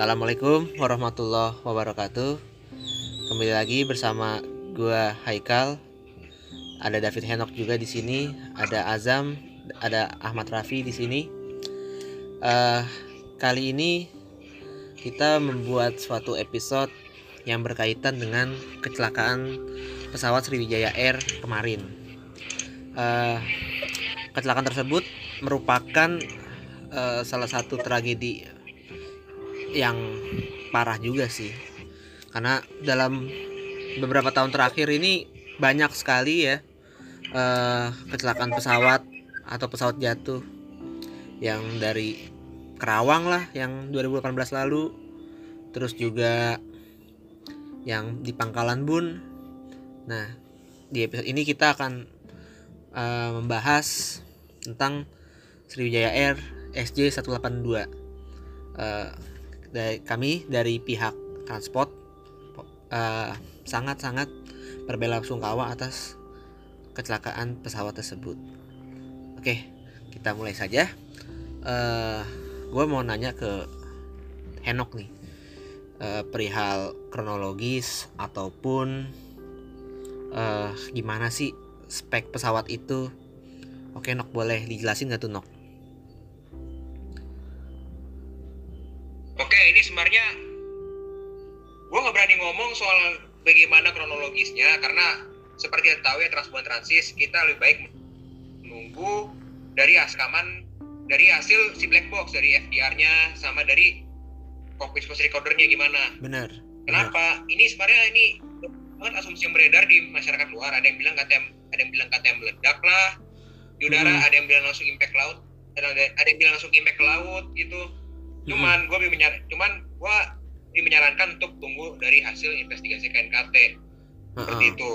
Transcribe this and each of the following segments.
Assalamualaikum warahmatullahi wabarakatuh. Kembali lagi bersama gua Haikal. Ada David Henok juga di sini, ada Azam, ada Ahmad Rafi di sini. Eh, kali ini kita membuat suatu episode yang berkaitan dengan kecelakaan pesawat Sriwijaya Air kemarin. Eh, kecelakaan tersebut merupakan eh, salah satu tragedi yang parah juga sih. Karena dalam beberapa tahun terakhir ini banyak sekali ya eh, kecelakaan pesawat atau pesawat jatuh yang dari Kerawang lah yang 2018 lalu. Terus juga yang di Pangkalan Bun. Nah di episode ini kita akan eh, membahas tentang Sriwijaya Air SJ 182 Eh, dari kami dari pihak transport eh, sangat-sangat berbela sungkawa atas kecelakaan pesawat tersebut. Oke, kita mulai saja. Eh, gue mau nanya ke Henok nih, eh, perihal kronologis ataupun eh, gimana sih spek pesawat itu? Oke, Nok boleh dijelasin nggak tuh Nok? Oke, ini sebenarnya gue nggak berani ngomong soal bagaimana kronologisnya karena seperti yang tahu ya Transbuan Transis kita lebih baik menunggu dari askaman dari hasil si black box dari FDR-nya sama dari cockpit voice recordernya gimana. Bener. Kenapa? Ini sebenarnya ini banget asumsi yang beredar di masyarakat luar. Ada yang bilang KTM, ada yang bilang KTM meledak lah di udara, Hmm. ada yang bilang langsung impact laut, ada, ada yang bilang langsung impact ke laut gitu. Cuman gue lebih menyaran, cuman gue lebih menyarankan untuk tunggu dari hasil investigasi KNKT seperti Heeh. itu.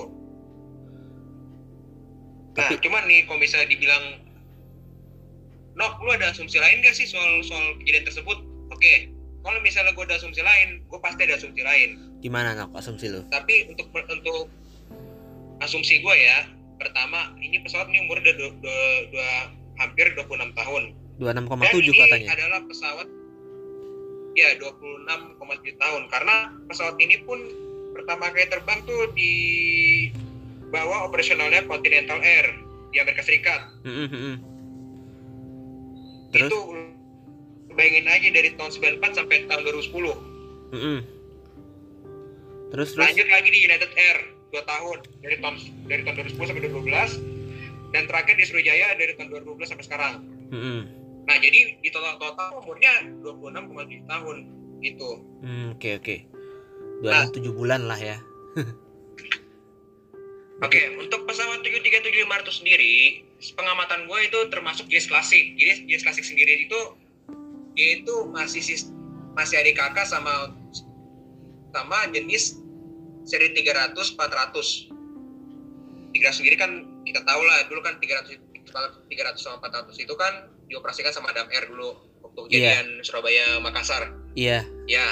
Nah, Tapi- cuman nih kalau misalnya dibilang Nok, lu ada asumsi lain gak sih soal soal kejadian tersebut? Oke, kalau misalnya gue ada asumsi lain, gue pasti ada asumsi lain. Gimana Nok asumsi lu? Tapi untuk untuk asumsi gue ya, pertama ini pesawat ini umur udah, dua, dua, dua, hampir 26 tahun. Dan 26,7 ini katanya. adalah pesawat ya 26,7 tahun karena pesawat ini pun pertama kali terbang tuh di bawah operasionalnya Continental Air di Amerika Serikat. Mm-mm, mm-mm. Terus? Itu bayangin aja dari tahun 94 sampai tahun 2010. Mm-mm. Terus terus. Lanjut lagi di United Air 2 tahun dari tahun dari tahun 2010 sampai 2012 dan terakhir di Sriwijaya dari tahun 2012 sampai sekarang. Mm-mm. Nah, jadi di total total umurnya 26,7 tahun gitu. Hmm, Oke oke. Nah. 27 bulan lah ya. Oke, untuk pesawat 737-500 sendiri, pengamatan gue itu termasuk jenis klasik. Jadi jenis klasik sendiri itu itu masih sis- masih ada kakak sama sama jenis seri 300 400. 300 sendiri kan kita tahu lah dulu kan 300 300 sama 400 itu kan dioperasikan sama Adam Air dulu waktu Iya. kejadian Surabaya Makassar. Iya. Ya.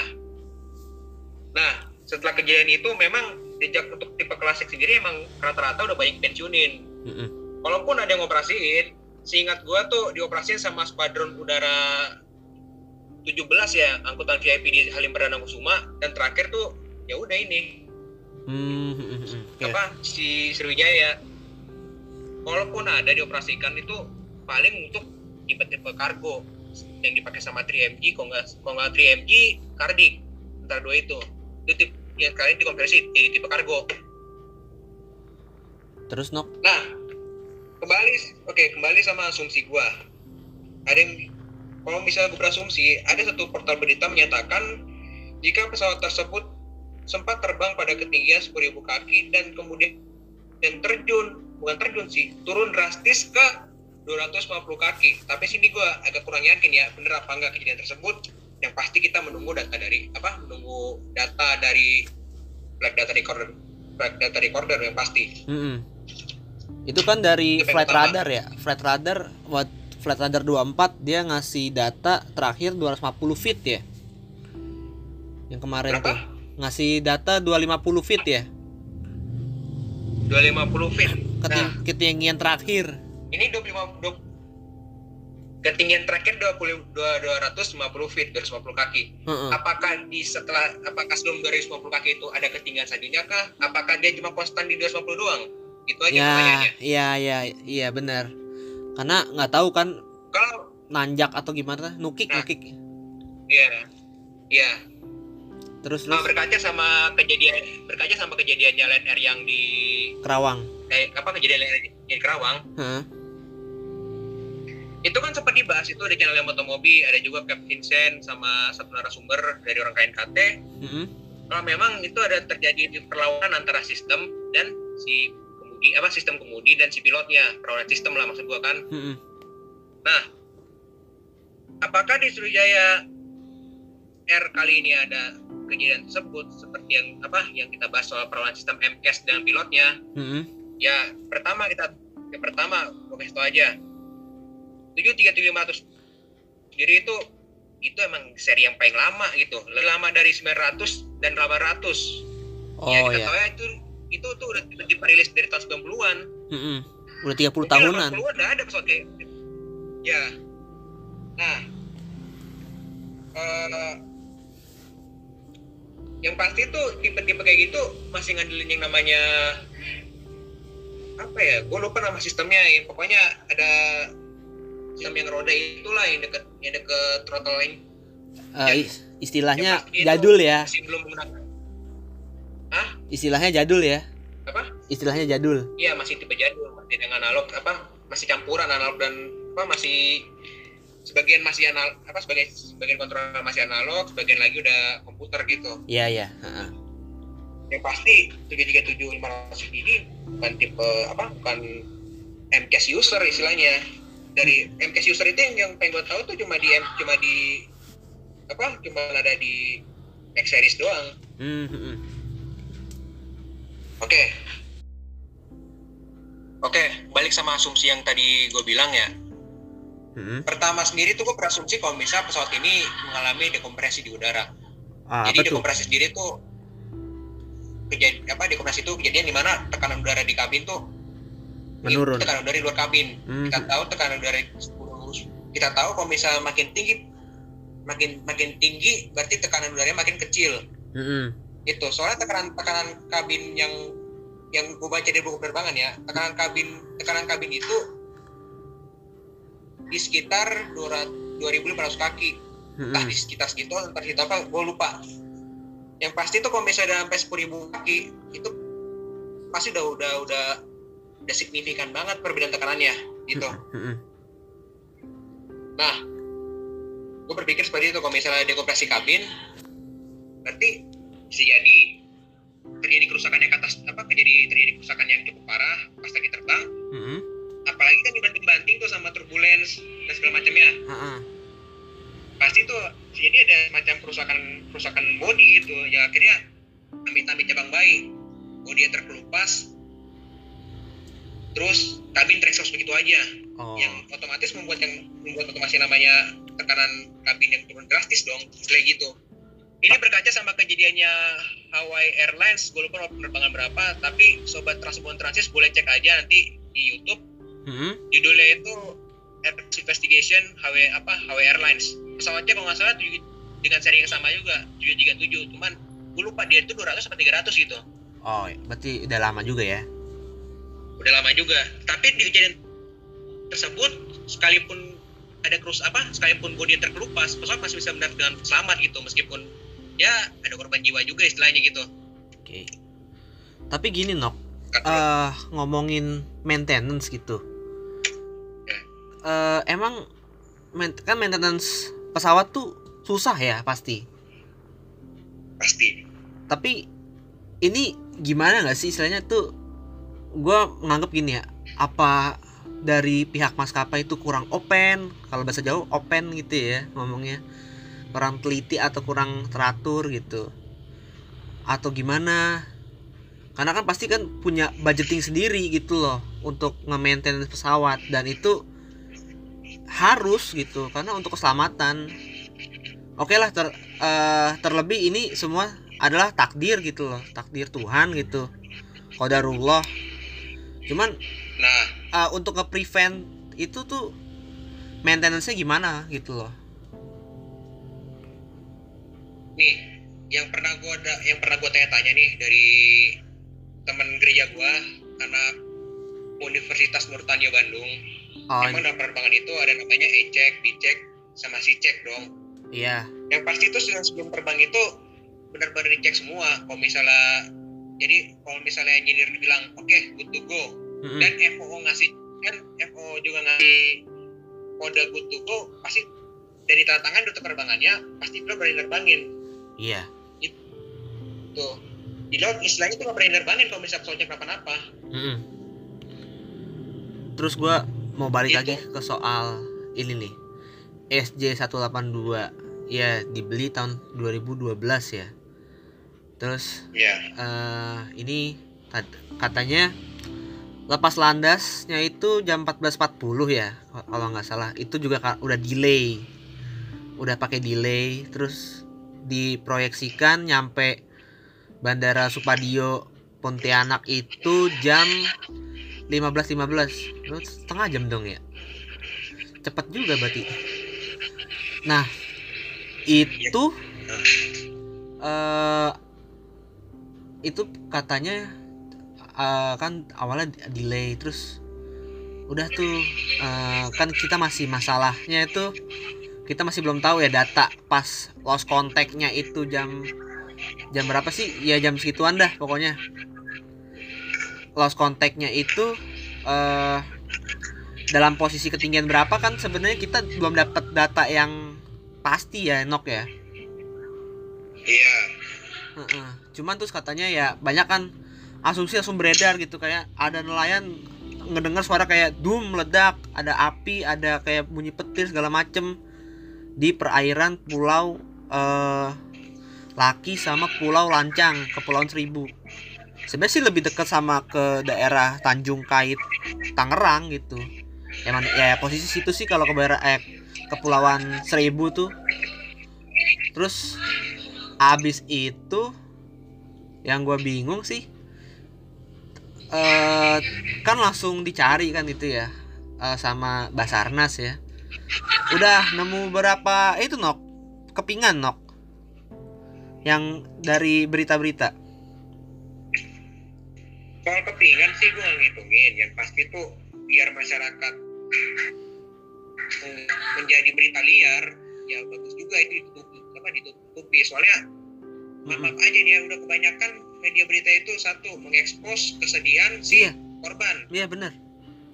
Nah, setelah kejadian itu memang jejak untuk tipe klasik sendiri emang rata-rata udah banyak pensiunin. Mm-mm. Walaupun ada yang ngoperasiin, seingat gua tuh dioperasiin sama skuadron udara 17 ya, angkutan VIP di Halim Perdana Kusuma dan terakhir tuh ya udah ini Hmm, mm-mm. Oke. apa si Sriwijaya. Walaupun ada dioperasikan itu paling untuk tipe-tipe kargo yang dipakai sama 3MG, kalau nggak kalau nggak 3MG, Kardik antara dua itu. Itu tipe yang kalian dikonversi jadi tipe kargo. Terus Nok. Nah, kembali, oke kembali sama asumsi gua. Ada yang, kalau misalnya gue berasumsi, ada satu portal berita menyatakan jika pesawat tersebut sempat terbang pada ketinggian 10.000 kaki dan kemudian dan terjun, bukan terjun sih, turun drastis ke 250 kaki. Tapi sini gua agak kurang yakin ya, bener apa enggak kejadian tersebut. Yang pasti kita menunggu data dari apa? Menunggu data dari flight data recorder, flight data recorder yang pasti. Mm-mm. Itu kan dari Itu flight pertama. radar ya. Flight radar buat flight radar 24 dia ngasih data terakhir 250 feet ya. Yang kemarin Berapa? tuh ngasih data 250 feet ya. 250 feet. Keting Nah, ketinggian terakhir. Ini 25 dua- ketinggian terakhir 20 dua- 250 feet 250 kaki. Heeh. apakah di setelah apakah sebelum 250 kaki itu ada ketinggian selanjutnya kah? Apakah dia cuma konstan di 250 doang? Itu aja ya pertanyaannya. iya iya iya benar. Karena nggak tahu kan kalau nanjak atau gimana nukik Nah. nukik. Ya ya terus Nah, terus? berkaca sama kejadian berkaca sama kejadiannya Lion Air yang di Kerawang. Kayak apa kejadian Lion Air di Kerawang? Heeh. Itu kan sempat dibahas itu ada channel yang motomobi ada juga Cap Vincent sama satu narasumber dari orang KNKT Mm-mm. kalau memang itu ada terjadi di perlawanan antara sistem dan si kemudi apa sistem kemudi dan si pilotnya perlawanan sistem lah maksud gua kan Mm-mm. apakah di Sriwijaya R kali ini ada kejadian tersebut seperti yang apa yang kita bahas soal perlawanan sistem MCAS dan pilotnya Mm-mm. ya pertama kita yang pertama gue kasih tau aja 73700 sendiri itu itu emang seri yang paling lama gitu. Lebih lama dari 900 dan 800 oh ya kita ya tahu ya itu itu tuh udah dirilis dari tahun 90-an Mm-mm. udah 30 Mungkin tahunan. 80-an udah ada pesawat kayak ya. Nah. Eh, yang pasti tuh tipe-tipe kayak gitu masih ngandelin yang namanya apa ya gue lupa nama sistemnya ya. Pokoknya ada yang roda itulah yang deket yang deket throttle line Eh, is- istilahnya jadul ya. masih belum menggunakan. Istilahnya jadul ya. Apa? Istilahnya jadul. Iya masih tipe jadul masih dengan analog apa masih campuran analog dan apa masih sebagian masih analog apa sebagian sebagian kontrol masih analog sebagian lagi udah komputer gitu. Iya iya Heeh. yang pasti 737 500 ini bukan tipe apa bukan MCAS user istilahnya dari MCAS user itu yang yang pengen gue tahu tuh cuma di M- cuma di apa cuma ada di X series doang Mm, mm-mm. Oke. Oke, balik sama asumsi yang tadi gue bilang ya. Mm-mm. Pertama sendiri tuh gue berasumsi kalau misalnya pesawat ini mengalami dekompresi di udara. ah, Jadi tuh dekompresi sendiri tuh kejadian apa dekompresi itu kejadian di mana tekanan udara di kabin tuh menurun tekanan udara di luar kabin. Mm, Kita tahu tekanan udara kita tahu kalau misalnya makin tinggi makin makin tinggi berarti tekanan udaranya makin kecil. mm-mm. itu soalnya tekanan tekanan kabin yang yang gue baca di buku penerbangan ya tekanan kabin tekanan kabin itu di sekitar 200 2500 kaki entah Mm-mm. di sekitar segitu entah segitu apa gue lupa yang pasti tuh kalau misalnya udah sampai 10.000 kaki itu pasti udah udah udah udah signifikan banget perbedaan tekanannya gitu. Nah, gue berpikir seperti itu kalau misalnya dekompresi kabin, berarti bisa jadi terjadi kerusakan yang atas apa terjadi terjadi kerusakan yang cukup parah pas lagi terbang Mm-mm. apalagi kan dibanting-banting tuh sama turbulence dan segala macamnya Ah-ah. pasti tuh jadi ada semacam kerusakan kerusakan body gitu ya akhirnya amit-amit cabang bayi body yang terkelupas terus kabin terekspos begitu aja. Oh. Yang otomatis membuat yang membuat otomasi namanya tekanan kabin yang turun drastis dong setelah gitu. Ini berkaca sama kejadiannya Hawaii Airlines gue lupa penerbangan berapa tapi sobat Transbon Transis boleh cek aja nanti di YouTube. Mm-mm. judulnya itu Airlines Investigation Hawaii apa Hawaii Airlines. Pesawatnya kalau nggak salah dengan seri yang sama juga 737 cuman gue lupa dia itu 200 sampai 300 gitu. Oh berarti udah lama juga ya udah lama juga. Tapi di kejadian tersebut sekalipun ada krus apa sekalipun bodi terkelupas pesawat masih bisa mendarat dengan selamat gitu meskipun ya ada korban jiwa juga istilahnya gitu. Oke. Tapi gini nok. Eh ngomongin maintenance gitu. Ya. eh emang kan maintenance pesawat tuh susah ya pasti. Pasti. Tapi ini gimana nggak sih istilahnya tuh gue menganggap gini ya apa dari pihak maskapai itu kurang open kalau bahasa jauh open gitu ya ngomongnya. Kurang teliti atau kurang teratur gitu. Atau gimana? Karena kan pasti kan punya budgeting sendiri gitu loh untuk nge-maintain pesawat. Dan itu harus gitu karena untuk keselamatan. Oke lah ter, eh, terlebih ini semua adalah takdir gitu loh takdir Tuhan gitu. Qadarullah cuman nah. uh, untuk nge-prevent itu tuh maintenance-nya gimana gitu loh. Nih yang pernah gua ada yang pernah gua tanya-tanya nih dari teman gereja gua anak Universitas Nurtanio Bandung. Oh emang dalam penerbangan itu ada namanya e-check, dicek, sama si cek dong. Iya. Yang pasti itu sebelum terbang itu benar-benar dicek semua. Kalau misalnya jadi kalau misalnya engineer bilang oke good to go. Mm-mm. dan FOO ngasih kan FOO juga ngasih kode good to go pasti dari tanda tangan untuk penerbangannya pasti lo berani terbangin iya. Tuh di laut istilahnya tuh nggak berani terbangin kalau misalnya pesawatnya kenapa-napa. Mm-mm. terus gua mau balik Gitu. lagi ke soal ini nih. SJ 182 ya dibeli tahun 2012 ya terus ya eh ini kat- katanya lepas landasnya itu jam 14.40 ya kalau nggak salah. Itu juga udah delay. Udah pakai delay terus diproyeksikan nyampe Bandara Supadio Pontianak itu jam 15.15 terus setengah jam dong ya? Cepet juga berarti. Nah itu eh itu katanya eh, kan awalnya delay terus udah tuh eh, kan kita masih masalahnya itu kita masih belum tahu ya data pas lost contactnya itu jam jam berapa sih? Ya jam segituan dah pokoknya. Lost contactnya itu eh dalam posisi ketinggian berapa kan sebenarnya kita belum dapat data yang pasti ya Nok ya? Iya. Heeh. Cuman terus katanya ya banyak kan asumsi langsung beredar gitu kayak ada nelayan ngedengar suara kayak dum meledak, ada api, ada kayak bunyi petir segala macem di perairan pulau eh Laki sama Pulau Lancang, Kepulauan Seribu. Sebenarnya sih lebih dekat sama ke daerah Tanjung Kait, Tangerang gitu. Emang ya posisi situ sih kalau ke daerah eh, Kepulauan Seribu tuh. Terus abis itu yang gue bingung sih eh kan langsung dicari kan itu ya eh, sama Basarnas ya. Udah nemu berapa itu nok kepingan nok yang dari berita-berita. Soal kepingan sih gue ngitungin yang pasti tuh biar masyarakat eh, menjadi berita liar ya bagus juga itu ditutupi apa ditutupi soalnya maaf maaf aja nih ya udah kebanyakan media berita itu? Satu mengekspos kesedihan si iya. korban. Iya bener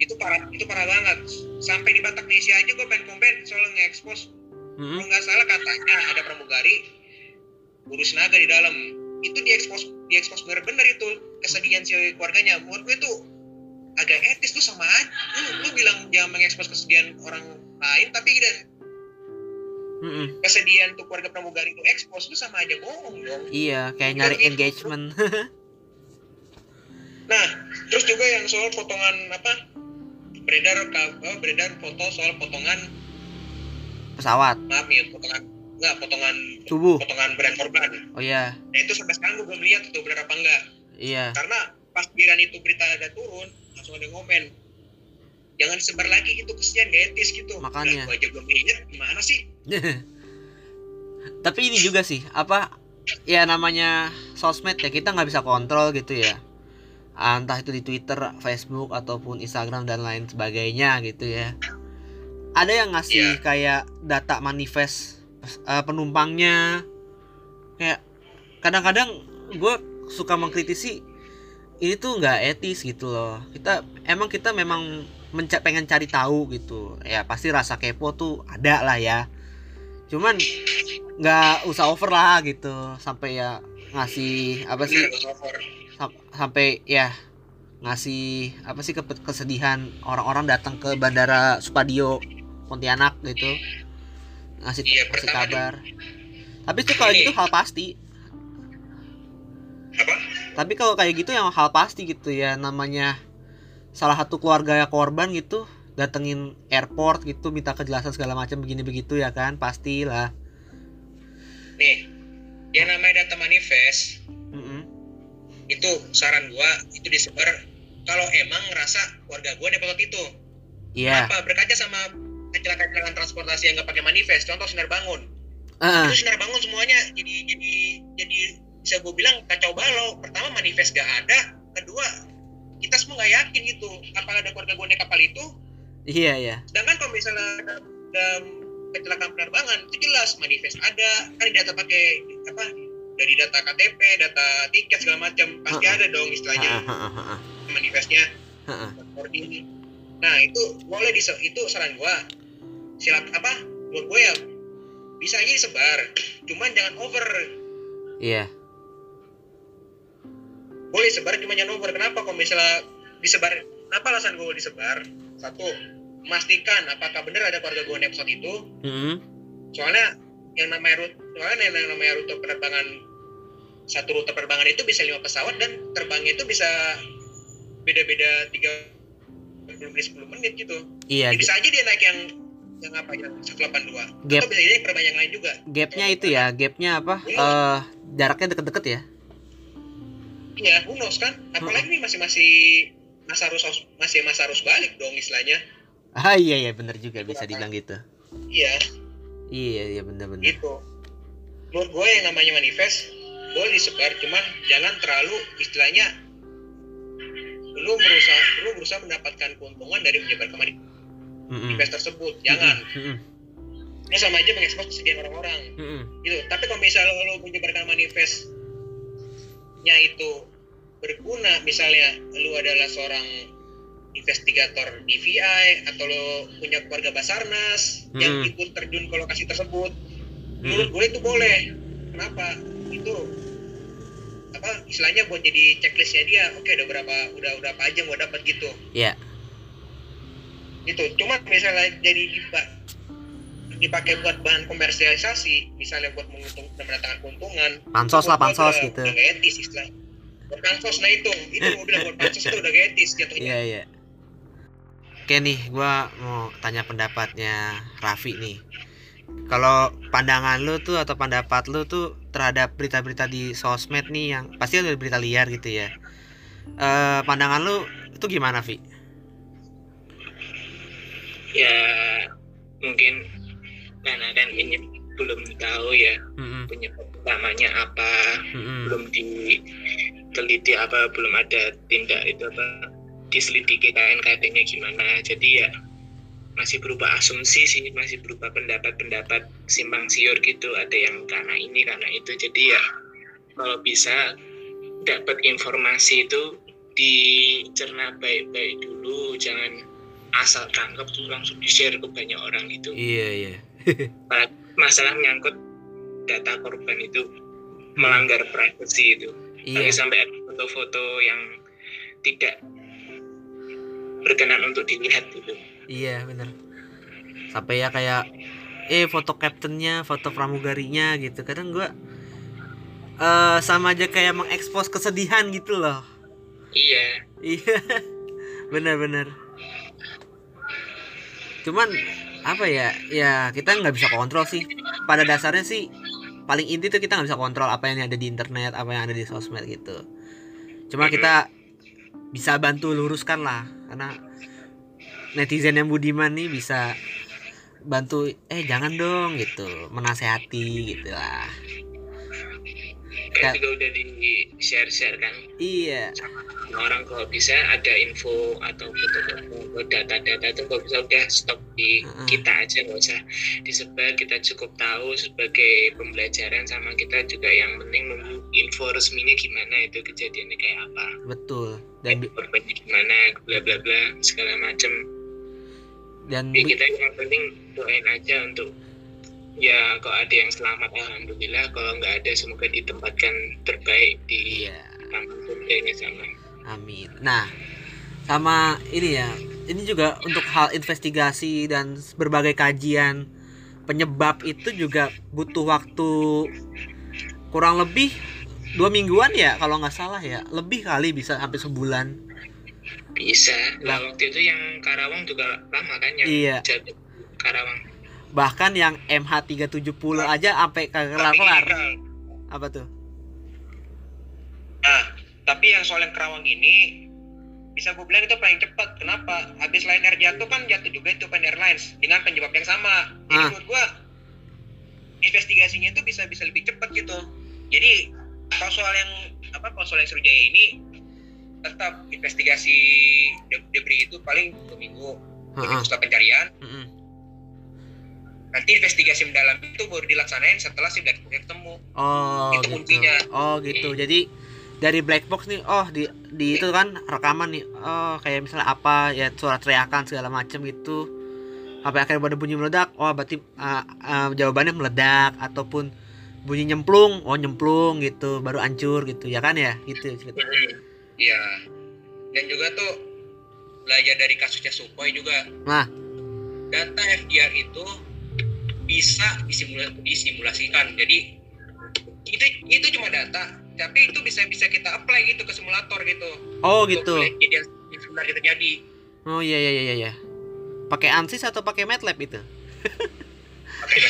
itu parah itu parah banget. Sampai di Batak Nesia aja gue pengen komen soal ngekspos. Mm-mm. kalau nggak salah katanya ada pramugari urus naga di dalam. Itu diekspos diekspos bener-bener itu kesedihan si keluarganya. Menurut gue tuh agak etis tuh sama aja. Lu, lu bilang jangan mengekspos kesedihan orang lain tapi dan Mm-mm. kesedihan tuh keluarga pramugari itu ekspos lu sama aja bohong dong. Iya kayak nyari Gitu. engagement. Nah terus juga yang soal potongan apa? Beredar apa, beredar foto soal potongan pesawat. Maaf nih potongan enggak potongan tubuh. potongan brand korban. Oh iya. Nah itu sampai sekarang gue belum lihat itu benar apa enggak. Iya. Karena pas biran itu berita ada turun langsung ada ngomen. Jangan disebar lagi gitu kesian gak etis gitu. Makanya. nah, gua aja belum lihat gimana sih tapi ini juga sih apa ya namanya sosmed ya kita nggak bisa kontrol gitu ya. Ah, entah itu di Twitter, Facebook ataupun Instagram dan lain sebagainya gitu ya. Ada yang ngasih Iya. kayak data manifest eh, penumpangnya. Kayak kadang-kadang gue suka mengkritisi ini tuh nggak etis gitu loh. Kita emang kita memang menca- pengen cari tahu gitu. Ya pasti rasa kepo tuh ada lah ya cuman nggak usah over lah gitu. Sampai ya ngasih apa sih? Sampai ya ngasih apa sih ke- kesedihan orang-orang datang ke bandara Supadio Pontianak gitu. Ngasih Iya, ngasih kabar. Tapi itu kalau gitu hal pasti. Apa? Tapi kalau kayak gitu yang hal pasti gitu ya. Namanya salah satu keluarga korban gitu datengin airport gitu minta kejelasan segala macam begini begitu ya kan? Pastilah. Nih yang namanya data manifest Mm-mm. itu saran gua itu disebar kalau emang ngerasa keluarga gua dapat itu. Iya. Apa? Berkaca sama kecelakaan transportasi yang nggak pakai manifest. Contoh sinar bangun. Ah, itu sinar bangun semuanya jadi jadi jadi bisa gue bilang kacau balau. Pertama manifest gak ada. Kedua kita semua nggak yakin gitu. Apakah ada keluarga gue naik kapal itu iya iya. Sedangkan kalau misalnya dalam, kecelakaan penerbangan itu jelas manifest ada. Kan data pakai apa dari data KTP data tiket segala macam. Pasti ada dong istilahnya. Ah, ah, ah, ah, manifestnya. Ah, ah. nah itu boleh di itu saran gua. Silat apa buat gue ya bisa aja disebar. Cuman jangan over. Iya. Boleh sebar cuma jangan over. Kenapa kalau misalnya disebar? Kenapa alasan gue disebar? Satu memastikan apakah benar ada keluarga gue naik pesawat itu. Mm-mm. soalnya yang namanya rute soalnya yang namanya rute penerbangan satu rute penerbangan itu bisa lima pesawat dan terbangnya itu bisa beda-beda tiga menit sepuluh menit gitu. Iya Ya, bisa aja dia naik yang yang apa yang 182 Gap. atau bisa jadi penerbangan yang lain juga. gapnya itu ya gapnya apa? Eh jaraknya deket-deket ya? Iya who knows kan? Apalagi ini masih masih masa arus masih masa arus balik dong istilahnya ah iya iya bener juga bisa dibilang gitu. Iya. Iya iya bener-bener gitu. Menurut gue yang namanya manifest boleh disebar cuman jangan terlalu istilahnya lu berusaha lu berusaha mendapatkan keuntungan dari menyebarkan manifest tersebut jangan. Mm-mm. ini sama aja mengekspos kesedihan orang-orang. Mm-mm. gitu. Tapi kalau misalnya lu menyebarkan manifestnya itu berguna misalnya lu adalah seorang investigator DVI atau lu punya keluarga Basarnas yang Hmm. ikut terjun ke lokasi tersebut Mm-mm. menurut gue itu boleh. Kenapa? Itu apa istilahnya buat jadi checklistnya dia oke udah berapa udah udah apa aja mau dapat gitu. Iya. gitu. Cuma misalnya jadi dipa- dipakai buat bahan komersialisasi misalnya buat menguntung dan mendatangkan keuntungan pansos lah pansos udah- gitu. udah etis istilahnya. Buat pansos nah itu itu bilang buat pansos itu udah gak etis jatuhnya. Iya iya oke nih gua mau tanya pendapatnya Raffi nih kalau pandangan lu tuh atau pendapat lu tuh terhadap berita-berita di sosmed nih yang pasti ada berita liar gitu ya eh pandangan lu itu gimana Vi? ya mungkin karena kan ini belum tahu ya Mm-mm, penyebab utamanya apa mm-mm. belum diteliti apa belum ada tindak itu apa diselidiki KNKT-nya gimana. Jadi ya masih berupa asumsi sih masih berupa pendapat-pendapat simpang siur gitu. Ada yang karena ini karena itu. Jadi ya kalau bisa dapat informasi itu dicerna baik-baik dulu. Jangan asal tangkap tuh langsung di share ke banyak orang gitu. Iya iya. Masalah menyangkut data korban itu melanggar privasi itu. Iya. Tapi sampai foto-foto yang tidak berkenan untuk dilihat gitu. Iya bener. Sampai ya kayak Eh foto kaptennya Foto pramugarinya gitu. Kadang gua eh Sama aja kayak mengekspos kesedihan gitu loh. Iya. Iya. Bener-bener Cuman Apa ya Ya kita nggak bisa kontrol sih. Pada dasarnya sih Paling inti tuh kita nggak bisa kontrol Apa yang ada di internet Apa yang ada di sosmed gitu. Cuma kita Bisa bantu luruskan lah Karena netizen yang budiman nih bisa bantu eh jangan dong gitu. Menasehati gitu lah. Ya. juga udah di share share kan? Iya. Sama orang kalau bisa ada info atau foto-foto data-data itu kalau bisa udah stop di Mm-mm. kita aja nggak usah disebar. Kita cukup tahu sebagai pembelajaran sama kita juga yang penting nunggu info resminya gimana itu kejadiannya kayak apa. Betul dan korbannya gimana bla bla bla segala macem dan ya kita yang penting doain aja untuk ya kalau ada yang selamat alhamdulillah. Kalau nggak ada semoga ditempatkan terbaik di iya. taman surganya sama. Amin. Nah sama ini ya. Ini juga untuk hal investigasi dan berbagai kajian. Penyebab itu juga butuh waktu kurang lebih dua mingguan ya kalau nggak salah ya. Lebih kali bisa sampai sebulan. Bisa. Lah. waktu itu yang Karawang juga lama kan yang Iya. Karawang. Bahkan yang MH 370 aja sampai kagak kelar kelar apa tuh? Nah tapi yang soal yang Kerawang ini bisa gue bilang itu paling cepat. Kenapa? Habis Lion Air jatuh kan jatuh juga itu Pan Airlines dengan penyebab yang sama. Jadi Ah. menurut gue investigasinya itu bisa bisa lebih cepat gitu. Jadi kalau soal yang apa kalau soal yang Sriwijaya ini tetap investigasi de- debris itu paling dua minggu setelah pencarian Mm-mm. nanti investigasi mendalam itu baru dilaksanain setelah si black box ketemu Oh, Itu gitu. kuncinya. Oh, gitu. Jadi dari black box nih, oh di di itu kan rekaman nih. Oh, kayak misalnya apa ya suara teriakan segala macam gitu. Sampai akhirnya pada bunyi meledak. Oh, berarti uh, uh, jawabannya meledak ataupun bunyi nyemplung. Oh, nyemplung gitu, baru hancur gitu. Ya kan ya? Gitu. cerita. Iya. Dan juga tuh belajar dari kasusnya Sukhoi juga. Nah. Data FDR itu bisa disimula- disimulasikan. Jadi itu itu cuma data, tapi itu bisa bisa kita apply gitu ke simulator gitu. Oh, gitu. yang sebenarnya terjadi. Oh, iya iya iya iya. Pakai ANSYS atau pakai MATLAB itu?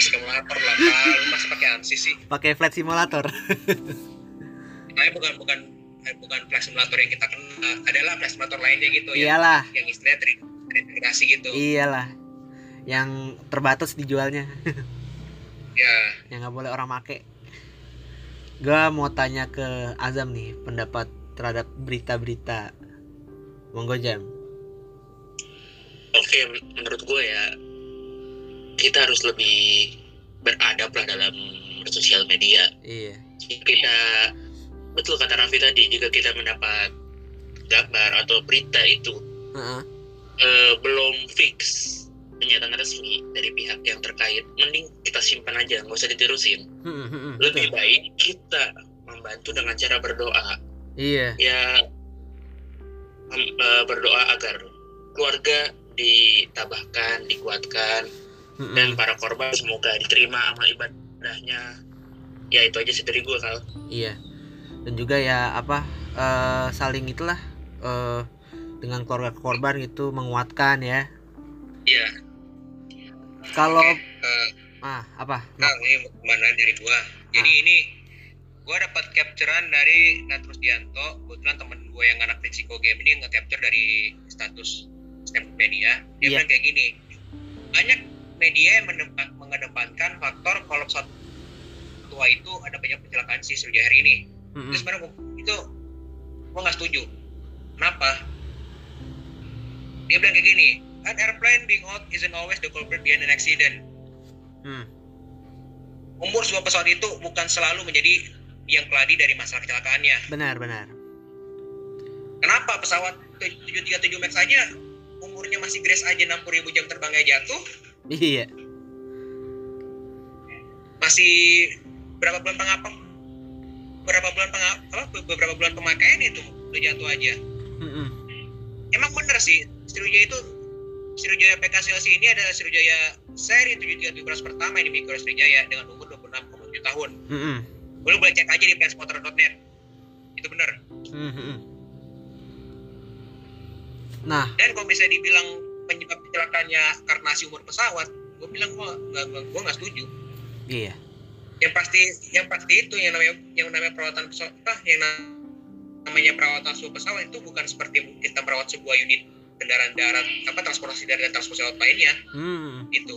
Simulator lah. Kalau masih pakai ANSYS sih. Pakai flight simulator. Tapi bukan bukan eh, bukan flight simulator yang kita kenal. Adalah flight simulator lainnya gitu ya. Iyalah, Yang istilahnya teri- terintegrasi gitu. iyalah. Yang terbatas dijualnya. Ya. yang nggak boleh orang make. Gua mau tanya ke Azam nih pendapat terhadap berita-berita. Monggo jam. Oke, men- menurut gue ya kita harus lebih beradab lah dalam sosial media. Iya. Kita betul kata Raffi tadi, jika kita mendapat gambar atau berita itu Heeh. eh, belum fix pernyataan resmi dari pihak yang terkait, mending kita simpan aja, nggak usah diterusin. Hmm, hmm, hmm, Lebih betul. baik kita membantu dengan cara berdoa, Iya. ya eh, berdoa agar keluarga ditabahkan, dikuatkan, Hmm, dan para korban semoga diterima amal ibadahnya. Ya itu aja sih dari gue kal. Iya. Dan juga ya apa eh, saling itulah eh, dengan keluarga korban itu menguatkan ya. Iya. Kalau Eh, ah apa? Nah, ini ke mana dari gua. Jadi ini gua dapat capturean dari Natrus Dianto. Kebetulan temen gua yang anak risiko game ini nge-capture dari status Snap Media. Dia Iya. bilang kayak gini. Banyak media yang menempa- mengedepankan faktor kalau pesawat tua itu ada banyak kecelakaan sih sejak hari ini. Hmm, Itu hmm. sebenarnya itu gua nggak setuju. Kenapa? Dia bilang kayak gini. An airplane being hot isn't always the culprit behind an accident Hmm. umur sebuah pesawat itu bukan selalu menjadi yang keladi dari masalah kecelakaannya. Benar benar. Kenapa pesawat 737 Max saja umurnya masih grace aja 60.000 jam terbangnya jatuh, Iya. masih berapa bulan pengapa berapa bulan pengap apa beberapa bulan pemakaian itu udah jatuh aja. Hmm. Emang bener sih Sriwijaya itu Sriwijaya PKCLC ini adalah Sriwijaya seri 737 beras pertama yang dimiliki oleh Sriwijaya dengan umur 26,7 tahun. Hmm, hmm. Boleh boleh cek aja di planspotter.net. Itu bener. Hmm, hmm, hmm. Nah, dan kalau bisa dibilang penyebab kecelakaannya karena si umur pesawat gue bilang gua nggak gua- gua nggak setuju iya. yang pasti yang pasti itu yang namanya yang namanya perawatan pesawat yang na- namanya perawatan sebuah pesawat itu bukan seperti kita merawat sebuah unit kendaraan darat apa transportasi darat dan transportasi laut lainnya Hmm. itu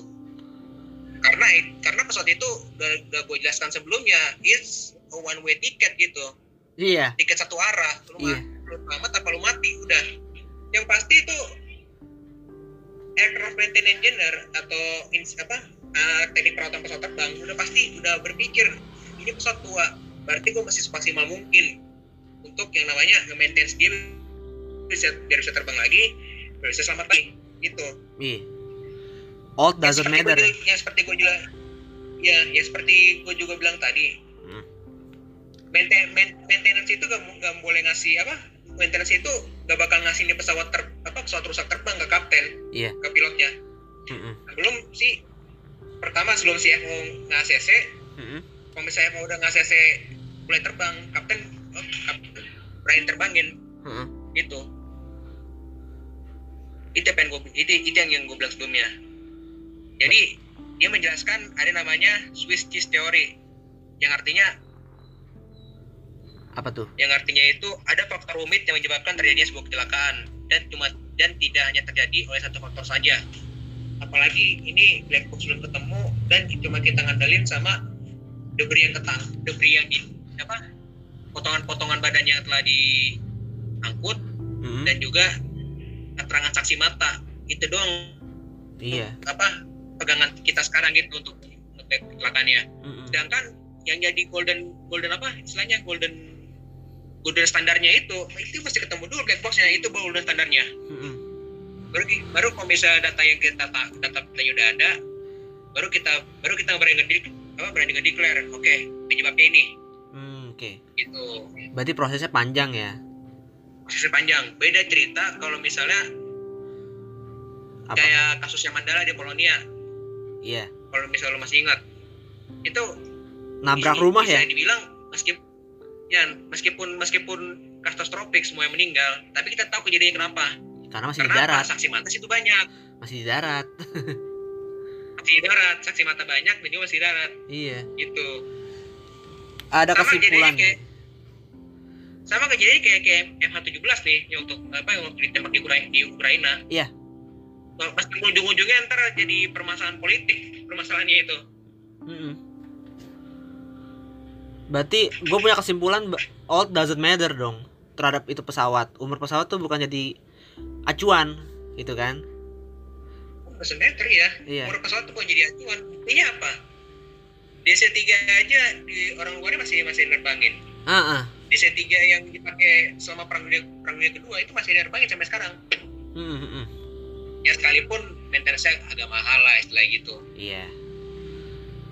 karena karena pesawat itu udah, udah gue jelaskan sebelumnya it's a one way ticket gitu Iya. tiket satu arah lu, Iya. lu selamat apa lu mati udah yang pasti itu aircraft maintenance engineer atau ins, apa uh, teknik perawatan pesawat terbang udah pasti udah berpikir ini pesawat tua berarti gue masih semaksimal mungkin untuk yang namanya nge-maintenance dia bisa biar bisa terbang lagi biar bisa selamat lagi gitu Iya. Old Yang doesn't seperti matter. juga- yang seperti gue juga ya ya seperti gue juga bilang tadi Hmm. mainten- main- maintenance itu gak, gak boleh ngasih apa maintenance itu gak bakal ngasih ini pesawat ter, apa pesawat rusak terbang ke kapten Iya. ke pilotnya Hmm, hmm. belum sih pertama sebelum si FO nge-ACC Hmm, hmm. kalau misalnya FO udah nge-ACC mulai terbang kapten oh, kapten berani terbangin Hmm, hmm. gitu itu yang gua, itu, itu yang yang gue bilang sebelumnya jadi dia menjelaskan ada namanya Swiss cheese theory yang artinya Apa tuh? yang artinya itu ada faktor rumit yang menyebabkan terjadinya sebuah kecelakaan. Dan cuma dan tidak hanya terjadi oleh satu faktor saja. Apalagi ini black box belum ketemu dan cuma kita ngandelin sama debris yang ketang debris yang di apa potongan-potongan badan yang telah diangkut Mm-mm. dan juga keterangan saksi mata. Itu doang. Iya. Apa pegangan kita sekarang gitu untuk ngetek kecelakaannya. Mm-mm. sedangkan yang jadi golden golden apa istilahnya? Golden golden standarnya itu itu pasti ketemu dulu black boxnya itu baru golden standarnya. Baru baru kalau misalnya data yang kita ta- data kita udah ada baru kita baru kita berani ngedik apa berani ngedeclare oke penyebabnya ini. Hmm, oke. Gitu. Berarti prosesnya panjang ya? Prosesnya panjang. Beda cerita kalau misalnya apa? kayak kasusnya Mandala di Polonia. Iya. Kalau misalnya lo masih ingat itu nabrak rumah bisa ya? dibilang meskipun ya meskipun meskipun katastrofik semua yang meninggal tapi kita tahu kejadiannya kenapa. Karena masih di karena darat. Apa? saksi mata situ banyak. Masih di darat. Masih di darat. Saksi mata banyak dan juga masih di darat. Iya. Gitu. Ada Sama kesimpulan kayak sama kejadian kayak kayak MH17 nih yang untuk apa yang waktu ditembak di, Ukra- di Ukraina. Iya. Pasti ujung-ujungnya ntar jadi permasalahan politik permasalahannya itu. Mm-mm. Berarti gue punya kesimpulan old doesn't matter dong terhadap itu pesawat. Umur pesawat tuh bukan jadi acuan gitu kan? Semeter ya iya. Umur pesawat tuh kok jadi acuan? Buktinya apa? DC3 aja di orang luarnya masih masih nerbangin ah ah. DC3 yang dipakai selama perang dunia perang dunia kedua itu masih nerbangin sampai sekarang. Mm, mm, mm. ya sekalipun maintenance-nya agak mahal lah istilah gitu. Iya.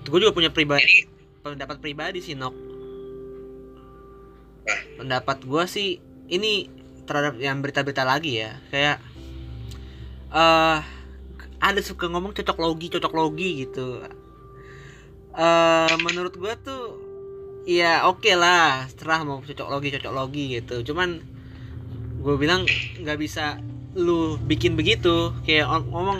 Gue juga punya pribadi jadi pendapat pribadi sih Nok. Apa? pendapat gue sih ini terhadap yang berita-berita lagi ya. Kayak eh ada suka ngomong cocok logi cocok logi gitu. Eh menurut gue tuh ya oke lah setelah mau cocok logi cocok logi gitu. Cuman gue bilang nggak bisa lu bikin begitu. Kayak om- ngomong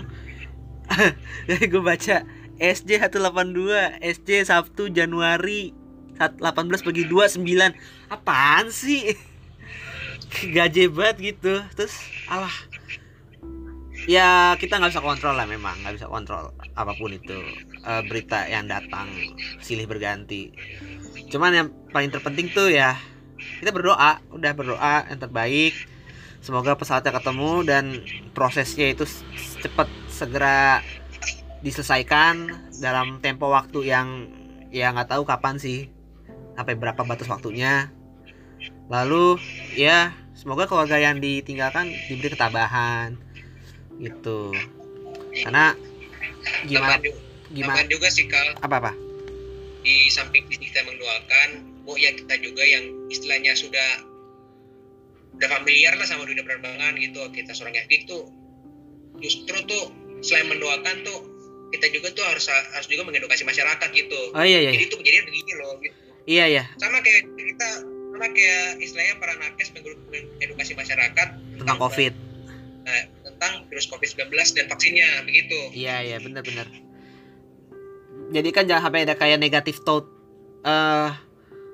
dari gue baca SJ 182 SJ Sabtu Januari sat- 18 bagi 2 9 apaan sih? Gaje banget gitu. Terus alah. Ya kita nggak bisa kontrol lah memang nggak bisa kontrol apa pun itu eh, berita yang datang silih berganti. Cuman yang paling terpenting tuh ya kita berdoa udah berdoa yang terbaik. Semoga pesawatnya ketemu dan prosesnya itu cepat segera diselesaikan dalam tempo waktu yang ya nggak tahu kapan sih sampai berapa batas waktunya. Lalu ya semoga keluarga yang ditinggalkan diberi ketabahan gitu. Karena gimana gimana juga sih kal? Apa apa? Di samping kita mendoakan bu ya kita juga yang istilahnya sudah udah familiar lah sama dunia penerbangan gitu kita seorang FK tuh. Justru tuh selain mendoakan tuh kita juga tuh harus harus juga mengedukasi masyarakat gitu. Oh iya iya jadi tuh kejadian begini loh gitu. iya iya. Sama kayak kita sama kayak istilahnya para nakes mengedukasi masyarakat tentang covid. Nah, tentang virus COVID-19 dan vaksinnya begitu. Iya iya benar-benar jadi kan jangan sampai ada kayak negatif thought eh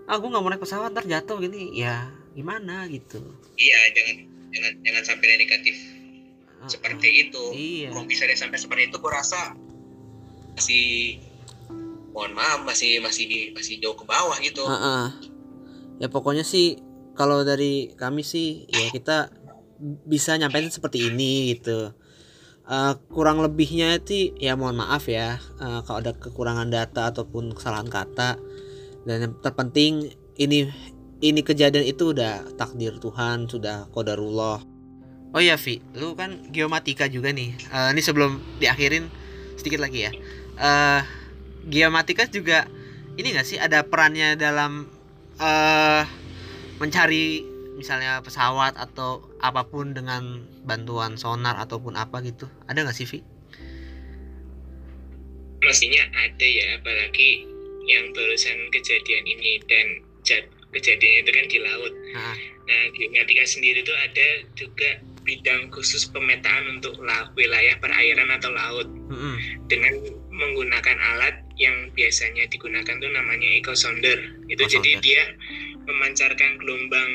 ah gue nggak mau naik pesawat ntar jatuh gini. Ya gimana gitu. Iya jangan jangan jangan sampai ada negatif Ah, seperti itu. iya. Kalau bisa dia sampai seperti itu gue rasa masih mohon maaf masih masih masih jauh ke bawah gitu. Ah, ah. ya pokoknya sih kalau dari kami sih ya kita bisa nyampein seperti ini gitu. Eh, kurang lebihnya itu ya mohon maaf ya eh, kalau ada kekurangan data ataupun kesalahan kata. Dan yang terpenting ini ini kejadian itu udah takdir Tuhan sudah kodarullah oh ya Vi lu kan geomatika juga nih. Eh, ini sebelum diakhirin sedikit lagi ya eh geomatika juga ini gak sih ada perannya dalam eh mencari misalnya pesawat atau apa pun dengan bantuan sonar ataupun apa gitu ada nggak sih Vi? mestinya ada ya apalagi yang barusan kejadian ini dan jad- kejadian itu kan di laut Nah, nah geomatika sendiri itu ada juga bidang khusus pemetaan untuk la- wilayah perairan atau laut mm-mm. dengan menggunakan alat yang biasanya digunakan tuh namanya echo sounder itu Echo jadi sounder. dia memancarkan gelombang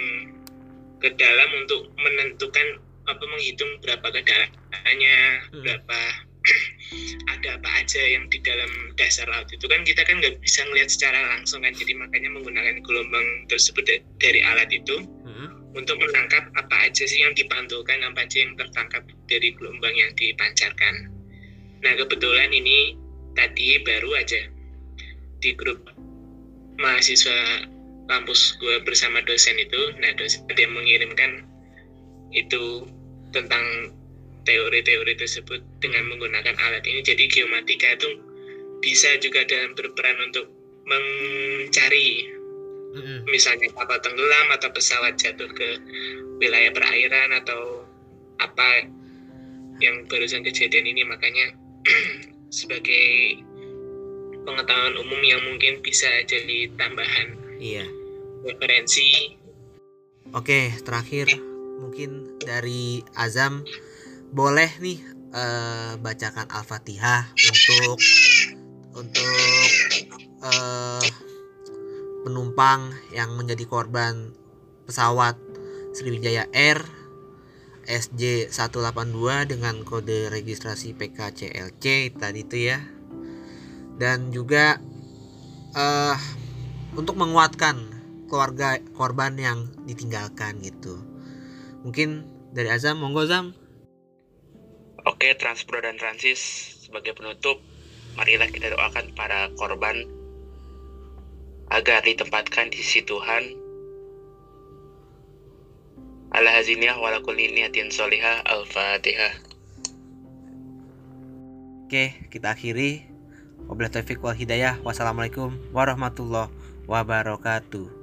ke dalam untuk menentukan apa menghitung berapa kendaraannya Hmm. berapa ada apa aja yang di dalam dasar laut itu kan kita kan nggak bisa ngelihat secara langsung kan jadi makanya menggunakan gelombang tersebut da- dari alat itu Mm-mm. untuk menangkap apa aja sih yang dipantulkan apa aja yang tertangkap dari gelombang yang dipancarkan nah kebetulan ini tadi baru aja di grup mahasiswa kampus gue bersama dosen itu. Nah dosen dia mengirimkan itu tentang teori-teori tersebut dengan menggunakan alat ini. Jadi geomatika itu bisa juga dalam berperan untuk mencari misalnya kapal tenggelam atau pesawat jatuh ke wilayah perairan atau apa yang barusan kejadian ini. Makanya sebagai pengetahuan umum yang mungkin bisa jadi tambahan Iya. referensi. Oke, terakhir mungkin dari Azam boleh nih eh, bacakan Al-Fatihah untuk untuk eh, penumpang yang menjadi korban pesawat Sriwijaya Air SJ 182 dengan kode registrasi PKCLC tadi itu ya. Dan juga eh untuk menguatkan keluarga korban yang ditinggalkan gitu. Mungkin dari Azam, monggo Azam. Oke, Transpro dan Transis sebagai penutup, marilah kita doakan para korban agar ditempatkan di sisi Tuhan. Ala haziniyah wa ala kulli niyatin solihah. Al-Fatihah. Oke, kita akhiri. Wabillahi taufiq wal hidayah. Wassalamualaikum warahmatullahi wabarakatuh.